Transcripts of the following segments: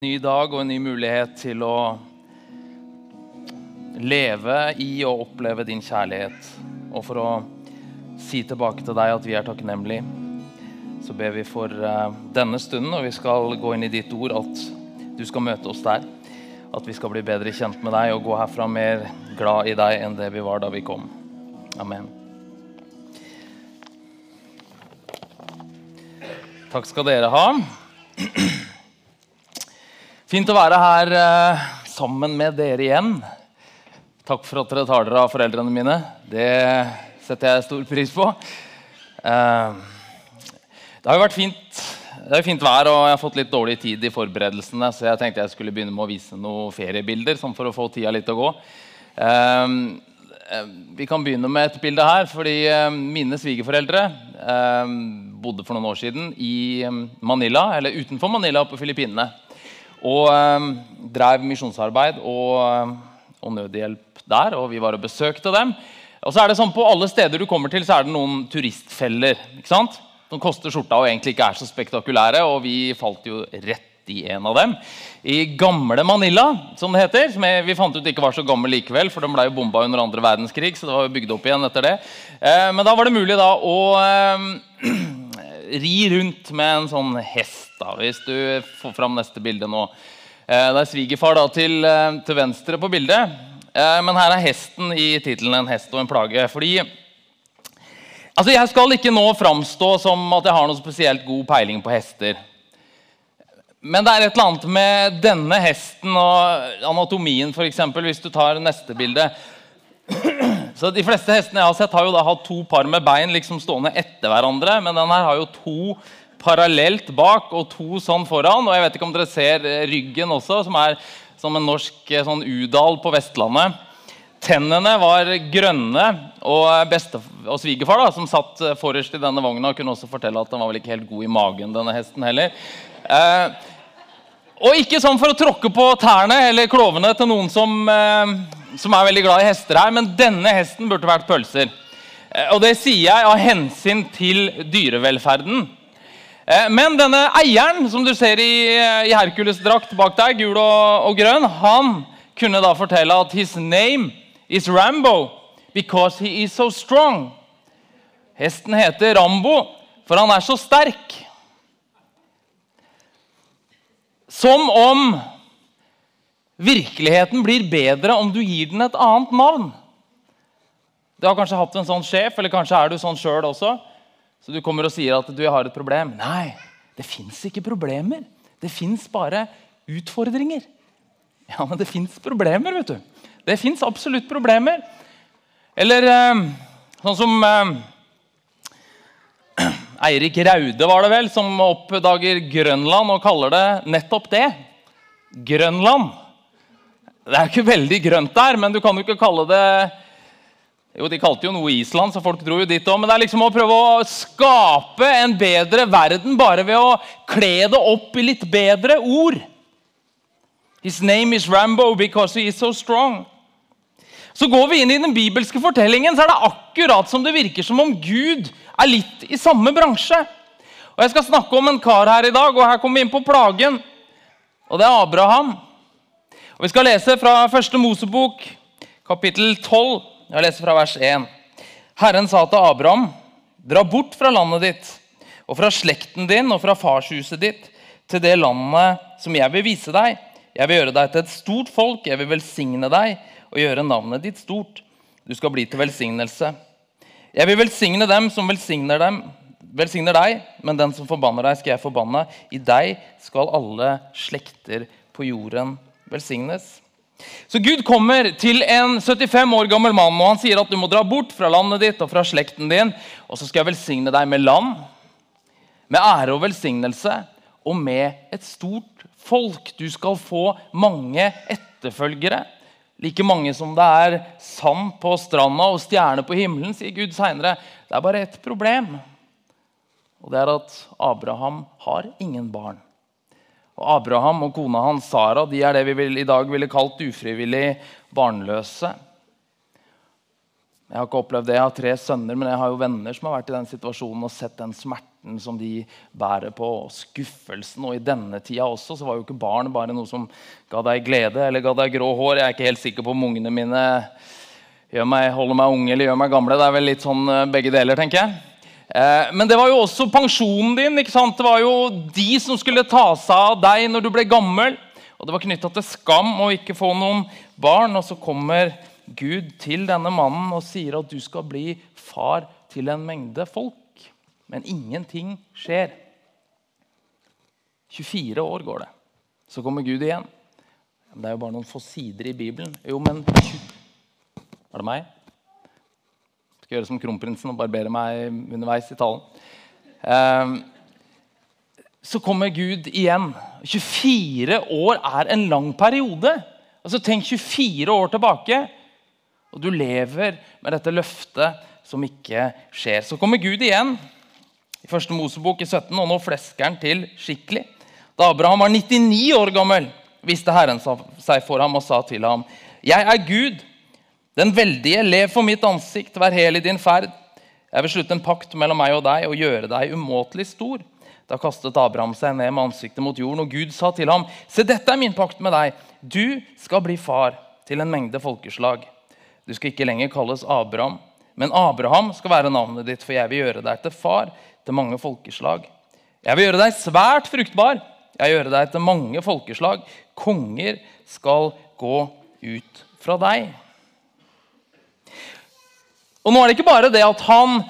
ny dag og en ny mulighet til å leve i og oppleve din kjærlighet. Og for å si tilbake til deg at vi er takknemlige, så ber vi for eh, denne stunden, og vi skal gå inn i ditt ord, at du skal møte oss der. At vi skal bli bedre kjent med deg og gå herfra mer glad i deg enn det vi var da vi kom. Amen. Takk skal dere ha. Fint å være her eh, sammen med dere igjen. Takk for at dere tar dere av foreldrene mine. Det setter jeg stor pris på. Eh, det har jo vært fint, fint vær, og jeg har fått litt dårlig tid i forberedelsene, så jeg tenkte jeg skulle begynne med å vise noen feriebilder sånn for å få tida litt å gå. Eh, eh, vi kan begynne med et bilde her, fordi eh, mine svigerforeldre eh, bodde for noen år siden i Manila, eller utenfor Manila på Filippinene. Og eh, drev misjonsarbeid og, og nødhjelp der, og vi var og besøkte dem. Og så er det sånn På alle steder du kommer til, så er det noen turistfeller. ikke sant? Som koster skjorta og egentlig ikke er så spektakulære. Og vi falt jo rett i en av dem. I gamle Manila, som det heter. Som vi fant ut ikke var så gammel likevel, for den ble jo bomba under andre verdenskrig. så det var jo bygd opp igjen etter det. Eh, men da var det mulig da å eh, ri rundt med en sånn hest. da, Hvis du får fram neste bilde nå. Eh, det er svigerfar da til, eh, til venstre på bildet. Eh, men her er hesten i tittelen 'En hest og en plage'. fordi Altså, Jeg skal ikke nå framstå som at jeg har noe spesielt god peiling på hester. Men det er et eller annet med denne hesten og anatomien, f.eks. Hvis du tar neste bilde. Så De fleste hestene jeg har sett, har jo da hatt to par med bein liksom stående etter hverandre. Men den her har jo to parallelt bak og to sånn foran. Og jeg vet ikke om dere ser ryggen også, som er som en norsk sånn udal på Vestlandet. Tennene var grønne, og, beste, og svigerfar, da, som satt forrest i denne vogna, kunne også fortelle at den var vel ikke helt god i magen, denne hesten heller. Eh, og ikke sånn for å tråkke på tærne eller klovene til noen som, eh, som, er veldig glad i hester her, men denne hesten burde vært pølser. Eh, og det sier jeg av hensyn til dyrevelferden. Eh, men denne eieren, som du ser i, i Hercules-drakt bak deg, gul og, og grønn, han kunne da fortelle at his name is Rambo because he is so strong. Hesten heter Rambo, for han er så sterk. Som om virkeligheten blir bedre om du gir den et annet navn. Du har kanskje hatt en sånn sjef, eller kanskje er du sånn sjøl også. Så du kommer og sier at du har et problem. Nei, det fins ikke problemer. Det fins bare utfordringer. Ja, men det fins problemer, vet du. Det fins absolutt problemer. Eller eh, sånn som eh, Eirik Raude var det vel, som oppdager Grønland og kaller det nettopp det. Grønland. Det er ikke veldig grønt der, men du kan jo ikke kalle det jo, De kalte jo noe Island, så folk dro jo dit òg. Men det er liksom å prøve å skape en bedre verden bare ved å kle det opp i litt bedre ord. His name is Rambo because he is so strong. Så går vi inn i den bibelske fortellingen, så er det akkurat som det virker som om Gud er litt i samme bransje. Og Jeg skal snakke om en kar her i dag, og her kommer vi inn på plagen. Og det er Abraham. Og Vi skal lese fra første Mosebok, kapittel 12. Jeg leser fra vers 1. Herren sa til Abraham, dra bort fra landet ditt og fra slekten din og fra farshuset ditt til det landet som jeg vil vise deg. Jeg vil gjøre deg til et stort folk, jeg vil velsigne deg og gjøre navnet ditt stort. Du skal bli til velsignelse. Jeg vil velsigne dem som velsigner, dem, velsigner deg, men den som forbanner deg, skal jeg forbanne. I deg skal alle slekter på jorden velsignes. Så Gud kommer til en 75 år gammel mann og han sier at du må dra bort fra landet ditt og fra slekten din, og så skal jeg velsigne deg med land, med ære og velsignelse og med et stort folk. Du skal få mange etterfølgere. Like mange som det er sand på stranda og stjerner på himmelen, sier Gud seinere. Det er bare ett problem, og det er at Abraham har ingen barn. Abraham og kona hans Sara de er det vi vil, i dag ville kalt ufrivillig barnløse. Jeg har ikke opplevd det, jeg har tre sønner, men jeg har jo venner som har vært i den situasjonen og sett den smerten som de bærer på, og skuffelsen. Og i denne tida også så var jo ikke barn bare noe som ga deg glede eller ga deg grå hår. Jeg er ikke helt sikker på om ungene mine meg, holder meg unge eller gjør meg gamle. Det er vel litt sånn eh, begge deler, tenker jeg. Eh, men det var jo også pensjonen din. ikke sant? Det var jo de som skulle ta seg av deg når du ble gammel. Og det var knytta til skam å ikke få noen barn. Og så kommer Gud til denne mannen og sier at du skal bli far til en mengde folk. Men ingenting skjer. 24 år går det. Så kommer Gud igjen. Det er jo bare noen få sider i Bibelen. Jo, men Er det meg? Skal gjøre som kronprinsen og barbere meg underveis i talen. Um, så kommer Gud igjen. 24 år er en lang periode. Altså Tenk 24 år tilbake, og du lever med dette løftet som ikke skjer. Så kommer Gud igjen i første Mosebok i 17, og nå flesker han til skikkelig. Da Abraham var 99 år gammel, viste Herren seg for ham og sa til ham.: Jeg er Gud, den veldige, lev for mitt ansikt, vær hel i din ferd. Jeg vil slutte en pakt mellom meg og deg og gjøre deg umåtelig stor. Da kastet Abraham seg ned med ansiktet mot jorden, og Gud sa til ham.: Se, dette er min pakt med deg. Du skal bli far til en mengde folkeslag. Du skal ikke lenger kalles Abraham, men Abraham skal være navnet ditt, for jeg vil gjøre deg til far til mange folkeslag. Jeg vil gjøre deg svært fruktbar. Jeg vil gjøre deg til mange folkeslag. Konger skal gå ut fra deg. Og nå er det ikke bare det at han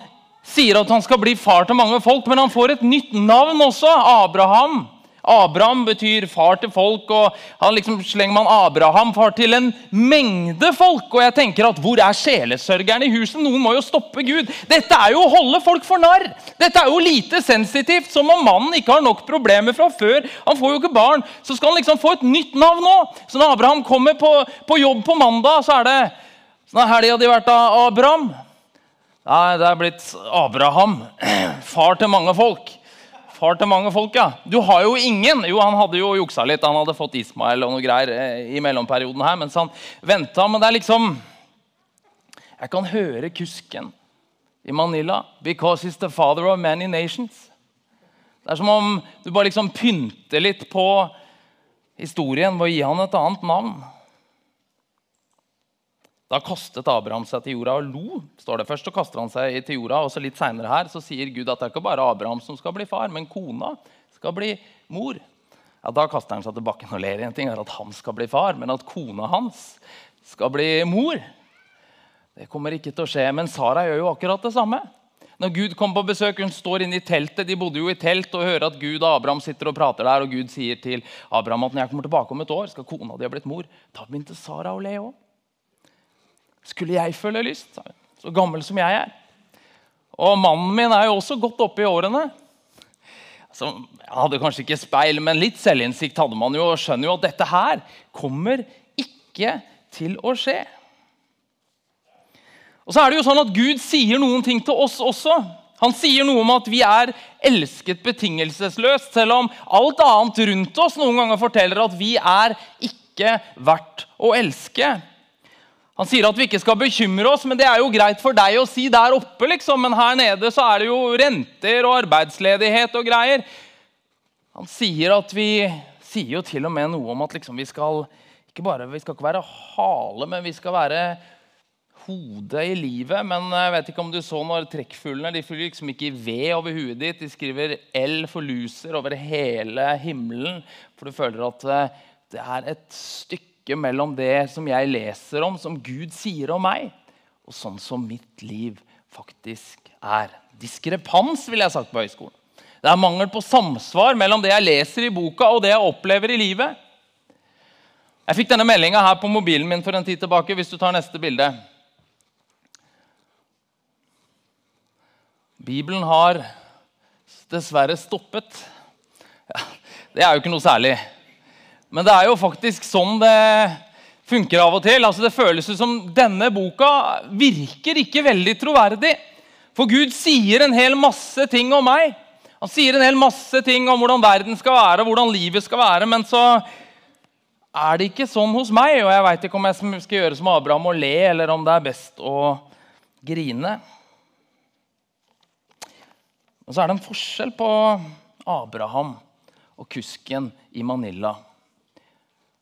sier at han skal bli far til mange folk, men han får et nytt navn også. Abraham. Abraham betyr far til folk, og han liksom slenger man Abraham far til en mengde folk. Og jeg tenker at Hvor er sjelesørgeren i huset? Noen må jo stoppe Gud. Dette er jo å holde folk for narr. Dette er jo lite sensitivt, som om mannen ikke har nok problemer fra før. Han får jo ikke barn, så skal han liksom få et nytt navn nå. Så når Abraham kommer på, på jobb på mandag, så er det Sånn helga de vært av Abraham? Nei, det er blitt Abraham. Far til mange folk far til mange folk, ja. Du har jo ingen. Jo, han hadde jo juksa litt. Han hadde fått Ismael og noe greier eh, i mellomperioden her, mens han venta. Men det er liksom Jeg kan høre kusken i Manila. Because he's the father of many nations. Det er som om du bare liksom pynter litt på historien ved å gi han et annet navn. Da kastet Abraham seg til jorda og lo. står det Først så kaster han seg til jorda, og så litt senere her så sier Gud at det er ikke bare Abraham som skal bli far, men kona skal bli mor. Ja, Da kaster han seg til bakken og ler. En ting er at han skal bli far, men at kona hans skal bli mor, det kommer ikke til å skje. Men Sara gjør jo akkurat det samme. Når Gud kommer på besøk, Hun står inne i teltet. De bodde jo i telt og hører at Gud og Abraham sitter og prater der. Og Gud sier til Abraham at når jeg kommer tilbake om et år, skal kona di ha blitt mor. Da begynte Sara å le òg. Skulle jeg føle lyst? Så gammel som jeg er. Og mannen min er jo også godt oppe i årene. Altså, jeg hadde kanskje ikke speil, men litt selvinnsikt hadde man jo. Og skjønner jo at dette her kommer ikke til å skje. Og så er det jo sånn at Gud sier noen ting til oss også. Han sier noe om at vi er elsket betingelsesløst, selv om alt annet rundt oss noen ganger forteller at vi er ikke verdt å elske. Han sier at vi ikke skal bekymre oss, men det er jo greit for deg å si der oppe. liksom, Men her nede så er det jo renter og arbeidsledighet og greier. Han sier at vi sier jo til og med noe om at liksom vi skal ikke bare, vi skal ikke være hale, men vi skal være hodet i livet. Men jeg vet ikke om du så når trekkfuglene de flyr liksom ikke i ved over huet ditt. De skriver L for loser over hele himmelen, for du føler at eh, det er et stykke stykke mellom det som jeg leser om, som Gud sier om meg, og sånn som mitt liv faktisk er. Diskrepans, ville jeg sagt på høyskolen. Det er mangel på samsvar mellom det jeg leser i boka, og det jeg opplever i livet. Jeg fikk denne meldinga her på mobilen min for en tid tilbake. hvis du tar neste bilde. Bibelen har dessverre stoppet. Ja, det er jo ikke noe særlig. Men det er jo faktisk sånn det funker av og til. Altså Det føles som denne boka virker ikke veldig troverdig. For Gud sier en hel masse ting om meg. Han sier en hel masse ting om hvordan verden skal være, hvordan livet skal være. Men så er det ikke sånn hos meg, og jeg veit ikke om jeg skal gjøre som Abraham og le, eller om det er best å grine. Og så er det en forskjell på Abraham og kusken i Manila.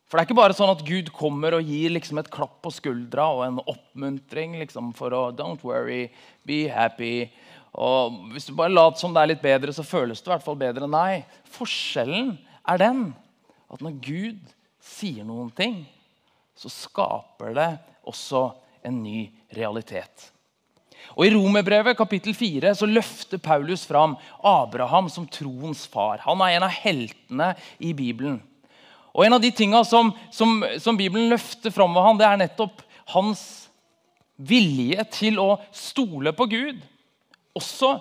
For det er ikke bare sånn at Gud kommer og gir liksom et klapp på skuldra og en oppmuntring liksom for å Don't worry, be happy. Og Hvis du bare later som det er litt bedre, så føles det i hvert fall bedre. Nei, forskjellen er den at når Gud sier noen ting, så skaper det også en ny realitet. Og I Romerbrevet kapittel 4 så løfter Paulus fram Abraham som troens far. Han er en av heltene i Bibelen. Og En av de tingene som, som, som Bibelen løfter fram ved ham, det er nettopp hans vilje til å stole på Gud. Også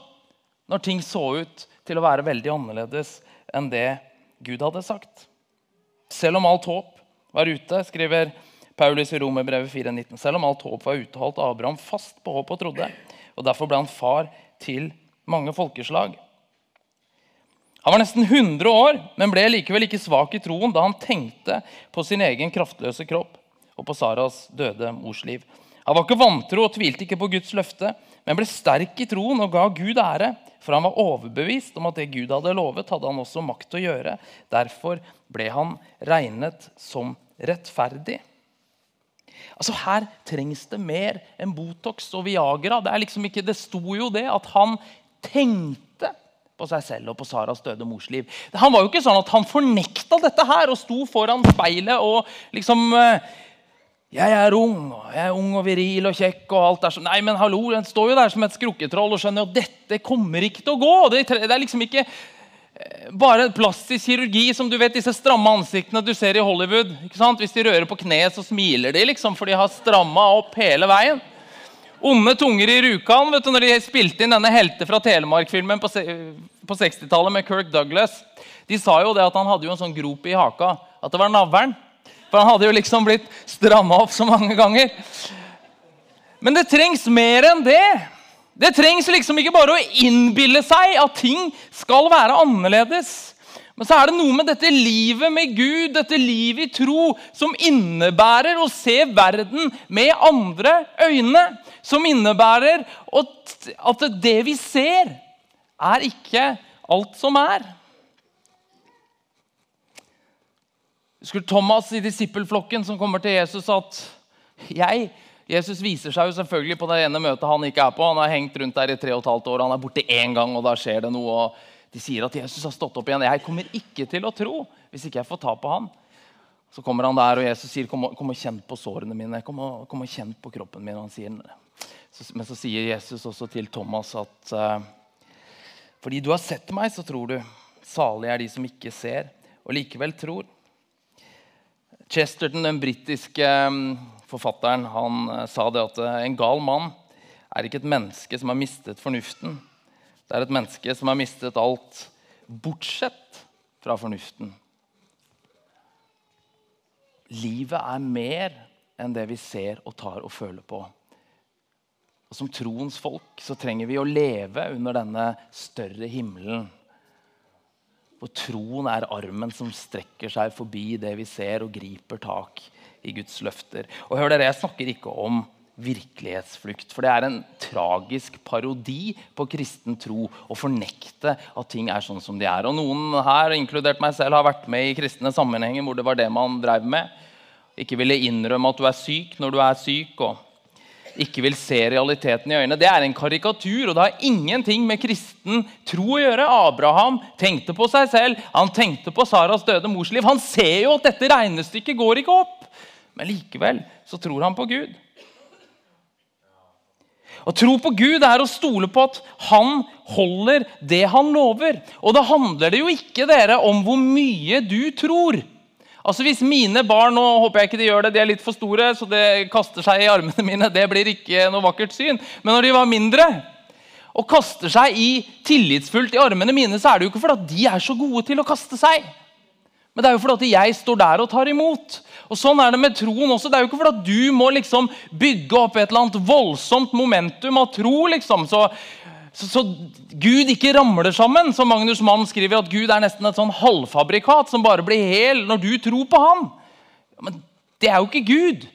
når ting så ut til å være veldig annerledes enn det Gud hadde sagt. Selv om alt håp var ute, skriver Paulus i Romerbrevet 4,19. Selv om alt håp var ute, holdt Abraham fast på håp og trodde. Og Derfor ble han far til mange folkeslag. Han var nesten 100 år, men ble likevel ikke svak i troen da han tenkte på sin egen kraftløse kropp og på Saras døde mors liv. Han var ikke vantro og tvilte ikke på Guds løfte, men ble sterk i troen og ga Gud ære. For han var overbevist om at det Gud hadde lovet, hadde han også makt til å gjøre. Derfor ble han regnet som rettferdig. Altså Her trengs det mer enn Botox og Viagra. Det, liksom ikke, det sto jo det at han tenkte på seg selv og på Saras døde mors liv. Han var jo ikke sånn at han fornekta dette her og sto foran speilet og liksom eh, jeg er ung, og jeg er ung og viril og kjekk. og alt der. Nei, men hallo, Den står jo der som et skrukketroll og skjønner at dette kommer ikke til å gå. Det, er liksom ikke Eh, bare plastisk kirurgi, som du vet, disse stramme ansiktene du ser i Hollywood. Hvis de rører på kneet, så smiler de, liksom, for de har stramma opp hele veien. Onde tunger i Rjukan når de spilte inn denne Helte fra Telemark-filmen på, på 60-tallet med Kirk Douglas. De sa jo det at han hadde jo en sånn grop i haka. At det var navlen. For han hadde jo liksom blitt stramma opp så mange ganger. Men det trengs mer enn det. Det trengs liksom ikke bare å innbille seg at ting skal være annerledes. Men så er det noe med dette livet med Gud, dette livet i tro, som innebærer å se verden med andre øyne. Som innebærer at det vi ser, er ikke alt som er. Husker Thomas i disippelflokken som kommer til Jesus at jeg Jesus viser seg jo selvfølgelig på det ene møtet han ikke er på. Han har hengt rundt der i tre og et halvt år, han er borte én gang, og da skjer det noe. og De sier at Jesus har stått opp igjen. Jeg kommer ikke til å tro hvis ikke jeg får ta på han. Så kommer han der, og Jesus sier, 'Kom kom og kjenn på sårene mine.' Kom og, kom og kjenn på kroppen min. Han sier, så, men så sier Jesus også til Thomas at uh, fordi du har sett meg, så tror du. Salige er de som ikke ser, og likevel tror. Chesterton, den britiske um, forfatteren han eh, sa det at eh, en gal mann er ikke et menneske som har mistet fornuften. Det er et menneske som har mistet alt bortsett fra fornuften. Livet er mer enn det vi ser og tar og føler på. Og Som troens folk så trenger vi å leve under denne større himmelen. For troen er armen som strekker seg forbi det vi ser, og griper tak i Guds løfter. Og hør dere, Jeg snakker ikke om virkelighetsflukt. For det er en tragisk parodi på kristen tro å fornekte at ting er sånn som de er. Og Noen her, inkludert meg selv, har vært med i kristne sammenhenger hvor det var det man drev med. Ikke ville innrømme at du er syk når du er syk, og ikke vil se realiteten i øynene. Det er en karikatur, og det har ingenting med kristen tro å gjøre. Abraham tenkte på seg selv, han tenkte på Saras døde mors liv. Han ser jo at dette regnestykket går ikke opp. Men likevel så tror han på Gud. Å tro på Gud er å stole på at han holder det han lover. Og da handler det jo ikke dere om hvor mye du tror. Altså Hvis mine barn nå håper jeg ikke de gjør det, de er litt for store, så det kaster seg i armene mine, det blir ikke noe vakkert syn. Men når de var mindre og kaster seg i tillitsfullt i armene mine, så er det jo ikke fordi de er så gode til å kaste seg. Men det er jo fordi jeg står der og tar imot. Og Sånn er det med troen også. Det er jo ikke fordi at du må liksom bygge opp et eller annet voldsomt momentum av tro. liksom, så, så, så, Gud ikke ramler sammen. Som Magnus Mann skriver, at Gud er nesten et sånn halvfabrikat som bare blir hel når du tror på ham. Men det er jo ikke Gud.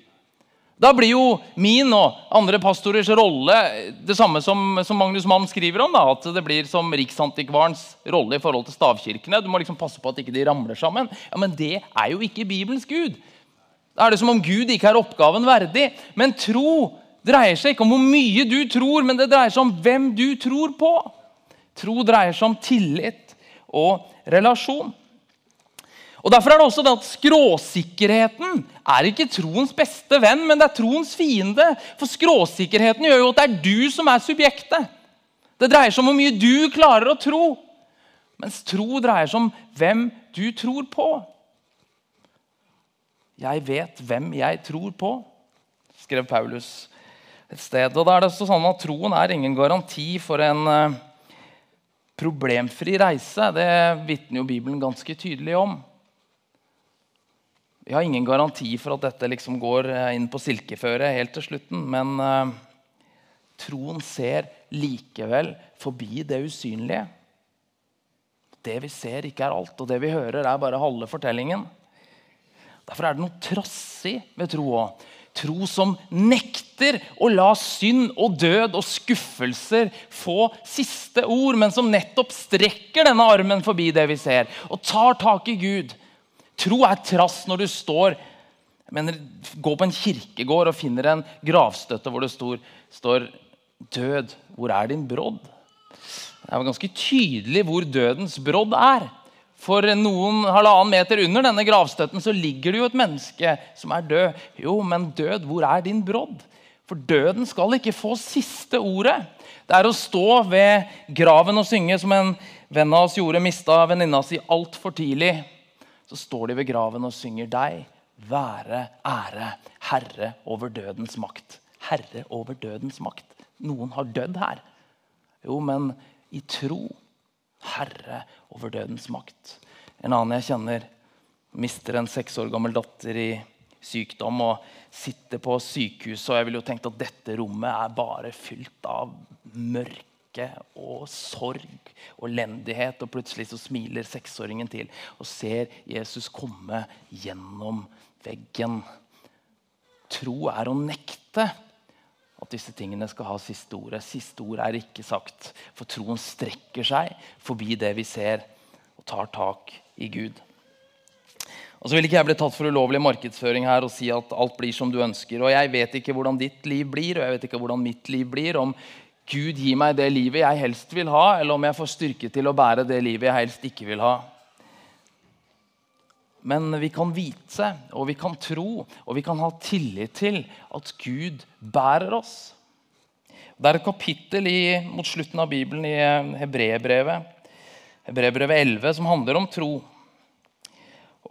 Da blir jo min og andre pastorers rolle det samme som, som Magnus Mann skriver om. Da, at det blir som Riksantikvarens rolle i forhold til stavkirkene. Du må liksom passe på at ikke de ramler sammen. Ja, Men det er jo ikke Bibelens Gud. Da er det som om Gud ikke er oppgaven verdig. Men tro dreier seg ikke om hvor mye du tror, men det dreier seg om hvem du tror på. Tro dreier seg om tillit og relasjon. Og Derfor er det også det at skråsikkerheten er ikke troens beste venn, men det er troens fiende. For skråsikkerheten gjør jo at det er du som er subjektet. Det dreier seg om hvor mye du klarer å tro. Mens tro dreier seg om hvem du tror på. Jeg vet hvem jeg tror på, skrev Paulus et sted. Og da er det sånn at Troen er ingen garanti for en eh, problemfri reise. Det vitner jo Bibelen ganske tydelig om. Vi har ingen garanti for at dette liksom går eh, inn på silkeføret helt til slutten. Men uh, troen ser likevel forbi det usynlige. Det vi ser, ikke er alt, og det vi hører, er bare halve fortellingen. Derfor er det noe trassig ved tro òg. Tro som nekter å la synd og død og skuffelser få siste ord, men som nettopp strekker denne armen forbi det vi ser, og tar tak i Gud Tro er trass når du står mener, Gå på en kirkegård og finner en gravstøtte hvor det står, står 'Død, hvor er din brodd?' Det er ganske tydelig hvor dødens brodd er. For noen halvannen meter under denne gravstøtten så ligger det jo et menneske som er død. Jo, men død, hvor er din brodd? For døden skal ikke få siste ordet. Det er å stå ved graven og synge, som en venn av oss gjorde, mista venninna si altfor tidlig så står de ved graven og synger deg være ære, herre over dødens makt. Herre over dødens makt. Noen har dødd her. Jo, men i tro herre over dødens makt. En annen jeg kjenner, mister en seks år gammel datter i sykdom og sitter på sykehuset. Og jeg ville jo tenkt at dette rommet er bare fylt av mørke og sorg og elendighet. Og plutselig så smiler seksåringen til og ser Jesus komme gjennom veggen. Tro er å nekte at disse tingene skal ha siste ordet. Siste ord er ikke sagt, for troen strekker seg forbi det vi ser, og tar tak i Gud. Og så vil ikke jeg bli tatt for ulovlig markedsføring her og si at alt blir som du ønsker. Og jeg vet ikke hvordan ditt liv blir, og jeg vet ikke hvordan mitt liv blir. Om Gud gir meg det livet jeg helst vil ha, eller om jeg får styrke til å bære det livet jeg helst ikke vil ha. Men vi kan vite, og vi kan tro, og vi kan ha tillit til at Gud bærer oss. Det er et kapittel i, mot slutten av Bibelen i Hebrebrevet, Hebrebrevet 11, som handler om tro.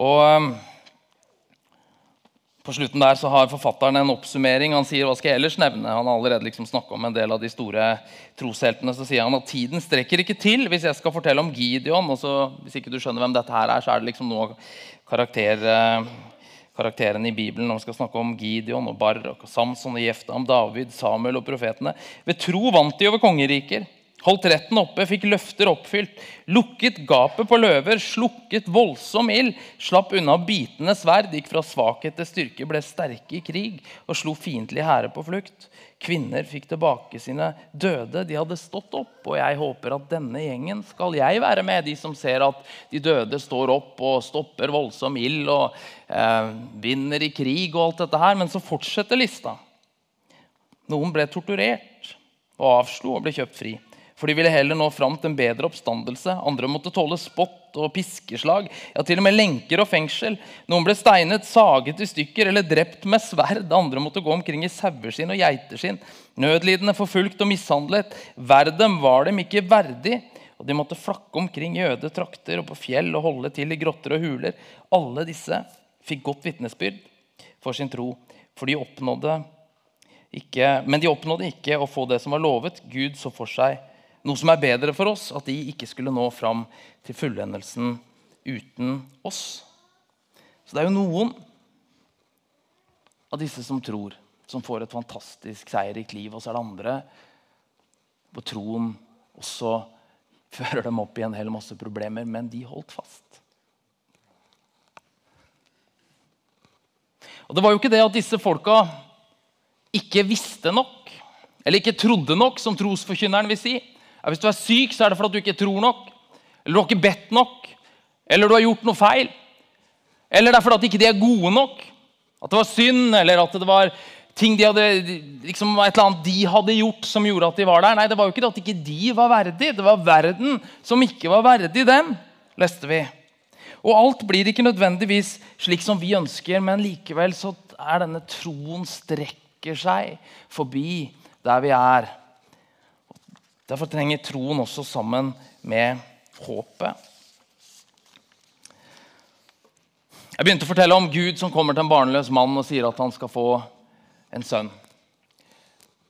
Og på slutten der så har forfatteren en oppsummering. Han sier hva skal jeg ellers nevne? Han har allerede liksom snakka om en del av de store trosheltene. Så sier han at tiden strekker ikke til hvis jeg skal fortelle om Gideon. og så, Hvis ikke du skjønner hvem dette her er, så er det liksom noe karakter, karakterene karakteren i Bibelen. Når vi skal snakke om Gideon og Barak og Samson og Jeftam, David, Samuel og profetene. Ved tro vant de over kongeriker. Holdt retten oppe, fikk løfter oppfylt. Lukket gapet på løver, slukket voldsom ild. Slapp unna bitende sverd, gikk fra svakhet til styrke, ble sterke i krig og slo fiendtlige hærer på flukt. Kvinner fikk tilbake sine døde. De hadde stått opp, og jeg håper at denne gjengen skal jeg være med. De som ser at de døde står opp og stopper voldsom ild og eh, vinner i krig og alt dette her. Men så fortsetter lista. Noen ble torturert og avslo og ble kjøpt fri. For de ville heller nå fram til en bedre oppstandelse. Andre måtte tåle spott og piskeslag, ja, til og med lenker og fengsel. Noen ble steinet, saget i stykker eller drept med sverd. Andre måtte gå omkring i saueskinn og geiteskinn. Nødlidende, forfulgt og mishandlet. Verdem var dem ikke verdig. Og de måtte flakke omkring i øde trakter og på fjell og holde til i grotter og huler. Alle disse fikk godt vitnesbyrd for sin tro, for de oppnådde ikke, men de oppnådde ikke å få det som var lovet. Gud så for seg noe som er bedre for oss, at de ikke skulle nå fram til fullendelsen uten oss. Så det er jo noen av disse som tror, som får et fantastisk seierrikt liv. Og så er det andre hvor troen også fører dem opp i en hel masse problemer, men de holdt fast. Og Det var jo ikke det at disse folka ikke visste nok, eller ikke trodde nok, som trosforkynneren vil si. Hvis du er syk, så er det fordi du ikke tror nok, eller du har ikke bedt nok, eller du har gjort noe feil. Eller det er fordi ikke de er gode nok. At det var synd, eller at det var ting de hadde, liksom et eller annet de hadde gjort som gjorde at de var der. Nei, det var jo ikke det at ikke de var verdig. Det var verden som ikke var verdig dem, leste vi. Og alt blir ikke nødvendigvis slik som vi ønsker, men likevel så er denne troen strekker seg forbi der vi er. Derfor trenger troen også sammen med håpet. Jeg begynte å fortelle om Gud som kommer til en barnløs mann og sier at han skal få en sønn.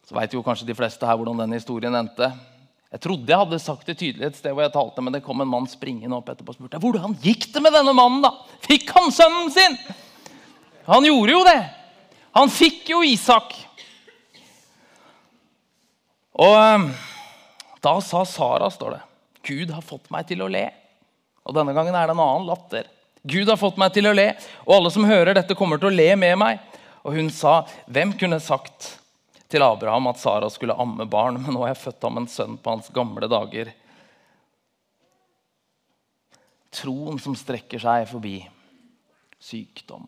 Så vet jo kanskje de fleste her hvordan den historien endte. Jeg trodde jeg hadde sagt det tydelig et sted hvor jeg talte, men det kom en mann springende opp etterpå og spurte hvordan gikk det med denne mannen. da? Fikk han sønnen sin? Han gjorde jo det. Han fikk jo Isak. Og da sa Sara, står det, Gud har fått meg til å le. Og denne gangen er det en annen latter. Gud har fått meg til å le, og alle som hører dette, kommer til å le med meg. Og hun sa, hvem kunne sagt til Abraham at Sara skulle amme barn, men nå har jeg født ham en sønn på hans gamle dager. Troen som strekker seg forbi sykdom,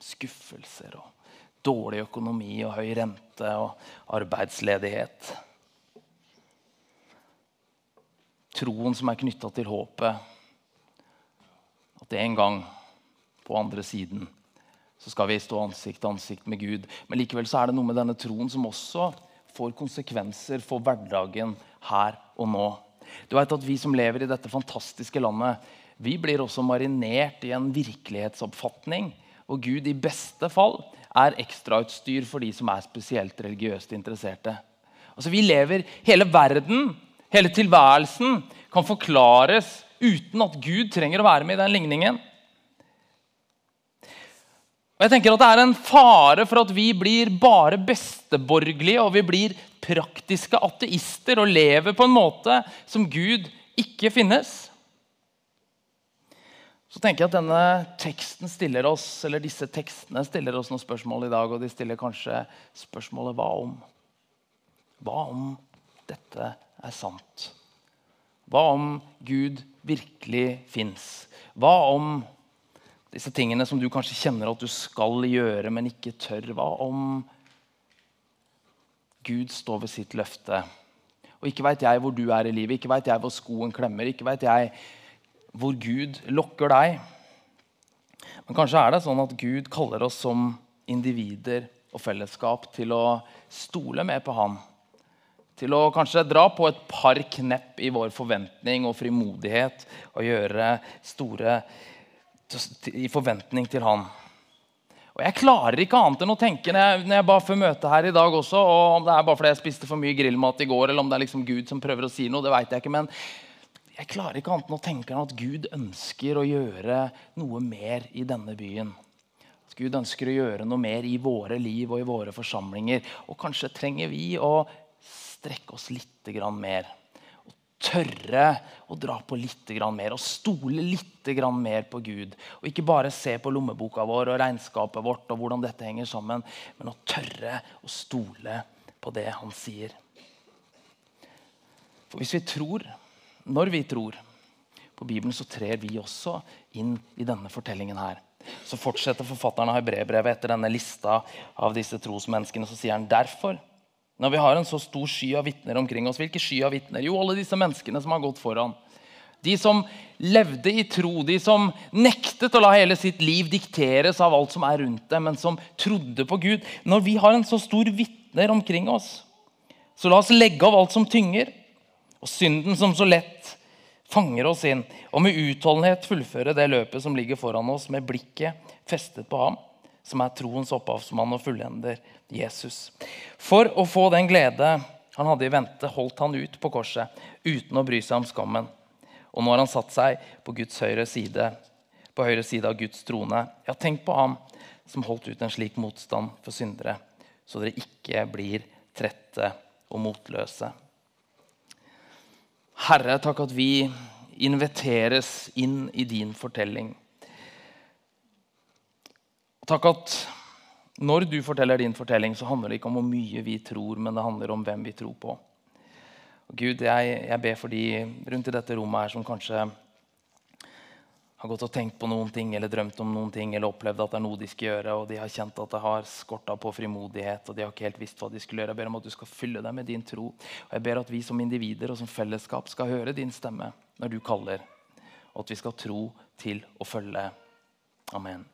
skuffelser og dårlig økonomi og høy rente og arbeidsledighet. Troen som er knytta til håpet at en gang på andre siden så skal vi stå ansikt til ansikt med Gud. Men likevel så er det noe med denne troen som også får konsekvenser for hverdagen her og nå. Du vet at Vi som lever i dette fantastiske landet, vi blir også marinert i en virkelighetsoppfatning Og Gud i beste fall er ekstrautstyr for de som er spesielt religiøst interesserte. Altså Vi lever Hele verden, hele tilværelsen, kan forklares uten at Gud trenger å være med i den ligningen. Og jeg tenker at Det er en fare for at vi blir bare besteborgerlige og vi blir praktiske ateister og lever på en måte som Gud ikke finnes. Så tenker jeg at denne teksten stiller oss, eller Disse tekstene stiller oss noen spørsmål i dag. Og de stiller kanskje spørsmålet hva om? Hva om dette er sant? Hva om Gud virkelig fins? Hva om disse tingene som du kanskje kjenner at du skal gjøre, men ikke tør? Hva om Gud står ved sitt løfte? Og ikke veit jeg hvor du er i livet, ikke veit jeg hvor skoen klemmer, ikke veit jeg hvor Gud lokker deg. Men kanskje er det sånn at Gud kaller oss som individer og fellesskap til å stole mer på Han til å kanskje dra på et par knepp i vår forventning og frimodighet og gjøre store i forventning til Han. Og Jeg klarer ikke annet enn å tenke når jeg, når jeg ba før møtet her i dag også, og om det er bare fordi jeg spiste for mye grillmat i går, eller om det er liksom Gud som prøver å si noe, det vet jeg ikke. men jeg klarer ikke annet enn å tenke at Gud ønsker å gjøre noe mer i denne byen. At Gud ønsker å gjøre noe mer i våre liv og i våre forsamlinger. Og kanskje trenger vi å strekke oss litt mer. Og tørre å dra på litt mer og stole litt mer på Gud. Og ikke bare se på lommeboka vår og regnskapet vårt og hvordan dette henger sammen, men å tørre å stole på det han sier. For hvis vi tror, når vi tror på Bibelen, så trer vi også inn i denne fortellingen her. Så fortsetter forfatteren av Hebrebrevet etter denne lista av disse trosmenneskene. Så sier han derfor når vi har en så stor sky av vitner omkring oss. Hvilke sky av vitner? Jo, alle disse menneskene som har gått foran. De som levde i tro, de som nektet å la hele sitt liv dikteres av alt som er rundt dem, men som trodde på Gud. Når vi har en så stor vitner omkring oss, så la oss legge av alt som tynger, og synden som så lett fanger oss inn, og med utholdenhet fullføre det løpet som ligger foran oss, med blikket festet på ham som er troens opphavsmann og fullender, Jesus. For å få den glede han hadde i vente, holdt han ut på korset uten å bry seg om skammen. Og nå har han satt seg på Guds høyre side, på høyre side av Guds trone. Ja, tenk på ham som holdt ut en slik motstand for syndere, så dere ikke blir trette og motløse. Herre, takk at vi inviteres inn i din fortelling. Takk at Når du forteller din fortelling, så handler det ikke om hvor mye vi tror, men det handler om hvem vi tror på. Og Gud, jeg, jeg ber for de rundt i dette rommet her som kanskje har gått og tenkt på noen ting eller drømt om noen ting eller opplevd at det er noe de skal gjøre, og de har kjent at det har skorta på frimodighet, og de har ikke helt visst hva de skulle gjøre. Jeg ber om at du skal fylle dem med din tro. Og jeg ber at vi som individer og som fellesskap skal høre din stemme når du kaller, og at vi skal tro til å følge. Amen.